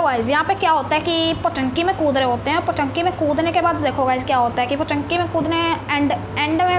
hello guys यहाँ पे क्या होता है कि पटंकी में कूद रहे होते हैं, पटंकी में कूदने के बाद देखो गाइज़ क्या होता है कि पटंकी में कूदने एंड एंड में